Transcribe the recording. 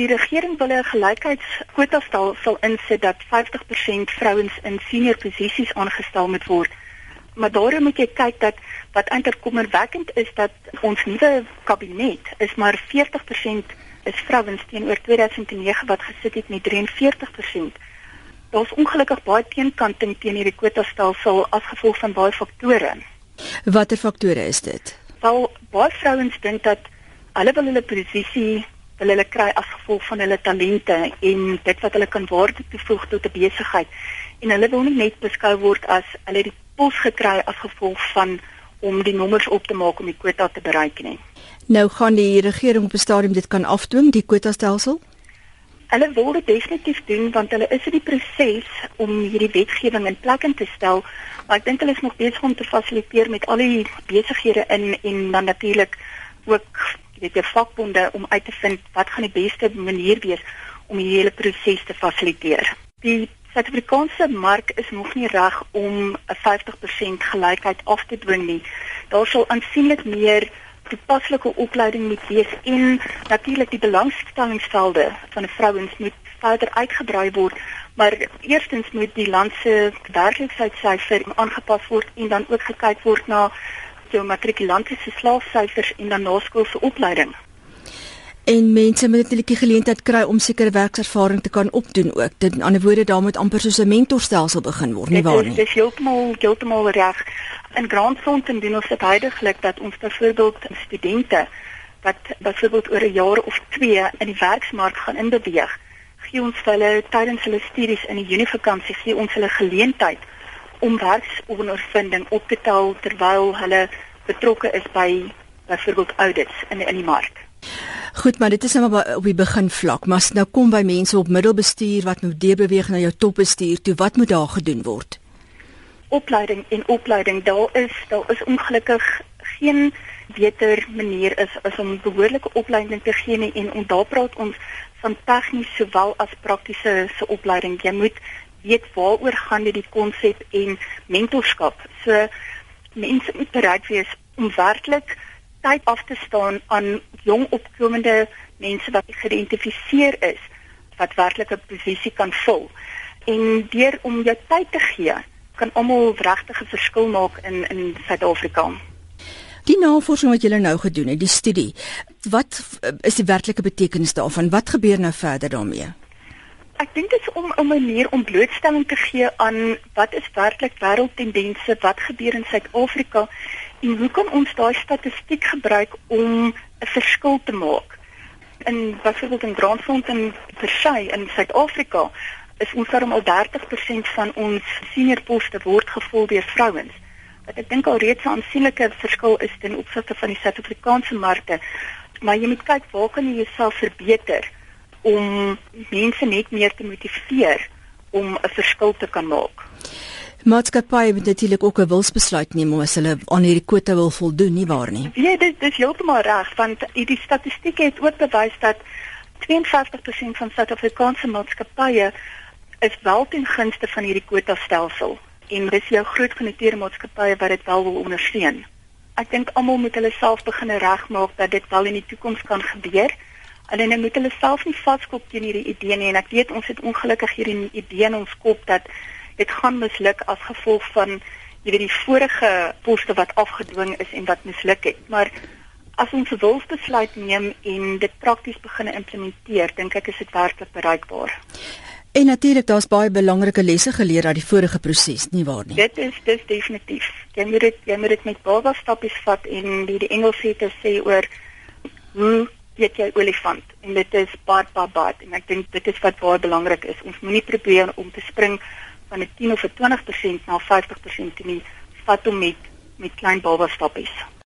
Die regering wil 'n gelykheidskwota stel insit dat 50% vrouens in senior posisies aangestel moet word. Maar daarom moet jy kyk dat wat eintlik kommerwekkend is dat ons nuwe kabinet is maar 40% is vrouens teenoor 2009 wat gesit het met 43%. Daar's ongelukkig baie teenkanting teen hierdie kwota stelsel as gevolg van baie faktore. Watter faktore is dit? Wel, baie vrouens dink dat hulle wil hulle posisie wil hulle kry as gevolg van hulle talente en dit wat hulle kan waarde toevoeg tot 'n besigheid. En hulle wil nie net beskou word as hulle die pos gekry as gevolg van om die nommers op te maak om die kwota te bereik nie. Nou gaan die regering op 'n stadium dit kan afdwing die kwota stelsel? Hulle wil dit definitief doen want hulle is in die proses om hierdie wetgewing in plek te stel. Maar ek dink hulle is nog besig om te fasiliteer met al die besighede in en dan natuurlik ook weet jy vakbonde om uit te vind wat gaan die beste manier wees om die hele proses te fasiliteer. Die Suid-Afrikaanse mark is nog nie reg om 'n 50% gelykheid af te dwing nie. Daar sal aansienlik meer toepaslike opleiding moet wees en natuurlik die belangstellingsvelde van vrouens moet verder uitgebrei word. Maar eerstens moet die land se werkloosheidsyfer aangepas word en dan ook gekyk word na jou matrikulante se slaagsyfers en dan naskoolse opleiding. En mense moet natuurlik die geleentheid kry om sekere werkservaring te kan opdoen ook. Dit in ander woorde daar moet amper soos 'n mentorstelsel begin word, nie waar nie? Dit is heeltemal heeltemal reg. In Grandfront doen ons dit heidaglik dat ons byvoorbeeld studente wat byvoorbeeld oor 'n jaar of 2 in die werksmark gaan inbeweeg, gee ons hulle tydens hulle studies in die Junievakansie gee ons hulle geleentheid om werksondervinding op te tel terwyl hulle betrokke is by byvoorbeeld audits in in die mark. Goed, maar dit is nou maar op die begin vlak, maar nou kom by mense op middelbestuur wat moet deurbeweeg na jou topbestuur toe, wat moet daar gedoen word? Opleiding en opleiding, daar is daar is ongelukkig geen beter manier is as om behoorlike opleiding te gee nie en daar praat ons van tegnies sowel as praktiese se opleiding. Jy moet weet waaroor gaan dit die konsep en mentorskap. So mense moet bereid wees om werklik tyd af te staan aan jong opkomende mense wat geïdentifiseer is wat werklik 'n posisie kan vul. En deur om jou tyd te gee, kan almal regtig 'n verskil maak in in Suid-Afrika. Die navorsing wat julle nou gedoen het, die studie, wat is die werklike betekenis daarvan? Wat gebeur nou verder daarmee? Ek dink dit is om 'n manier om blootstelling te gee aan wat is werklik wêreldtendense, wat gebeur in Suid-Afrika en hoe kan ons daai statistiek gebruik om 'n verskil te maak. In byvoorbeeld in Grandfontein Persay in Suid-Afrika is ons daarom al 30% van ons senior poste word gevul deur vrouens. Wat ek dink al reeds 'n aansienlike verskil is ten opsigte van die Suid-Afrikaanse markte. Maar jy moet kyk waar kan jy jouself verbeter? Om mense net meer te motiveer om 'n verskil te kan maak. Maatskappye moet natuurlik ook 'n wilsbesluit neem as hulle aan hierdie kwota wil voldoen, nie waar nie? Ja, dit dis heeltemal reg want die statistiek het ook bewys dat 52% van Suid-Afrikaanse maatskappye is wel ten gunste van hierdie kwota stelsel en dis jou groot genoteerde maatskappye wat dit wel wil ondersteun. Ek dink almal moet hulle self begin regmaak dat dit wel in die toekoms kan gebeur. Hulle nou moet hulle self nie vaskop teen hierdie idee nie en ek weet ons het ongelukkig hierdie idee in ons kop dat dit gaan misluk as gevolg van jy weet die vorige poste wat afgedwing is en wat misluk het. Maar as ons 'n wilsbesluit neem en dit prakties begin implementeer, dink ek is dit werklik bereikbaar. En natuurlik daar's baie belangrike lesse geleer uit die vorige proses, nie waar nie? Dit is dis definitief. Jy moet dit jy moet dit met baie stappies vat en die, die Engels het gesê oor hoe eet jy olifant en dit is baie baie baie en ek dink dit is wat baie belangrik is. Ons moenie probeer om te spring van 'n 10 of 'n 20% na 50% nie. Vat hom met met klein baba stappies.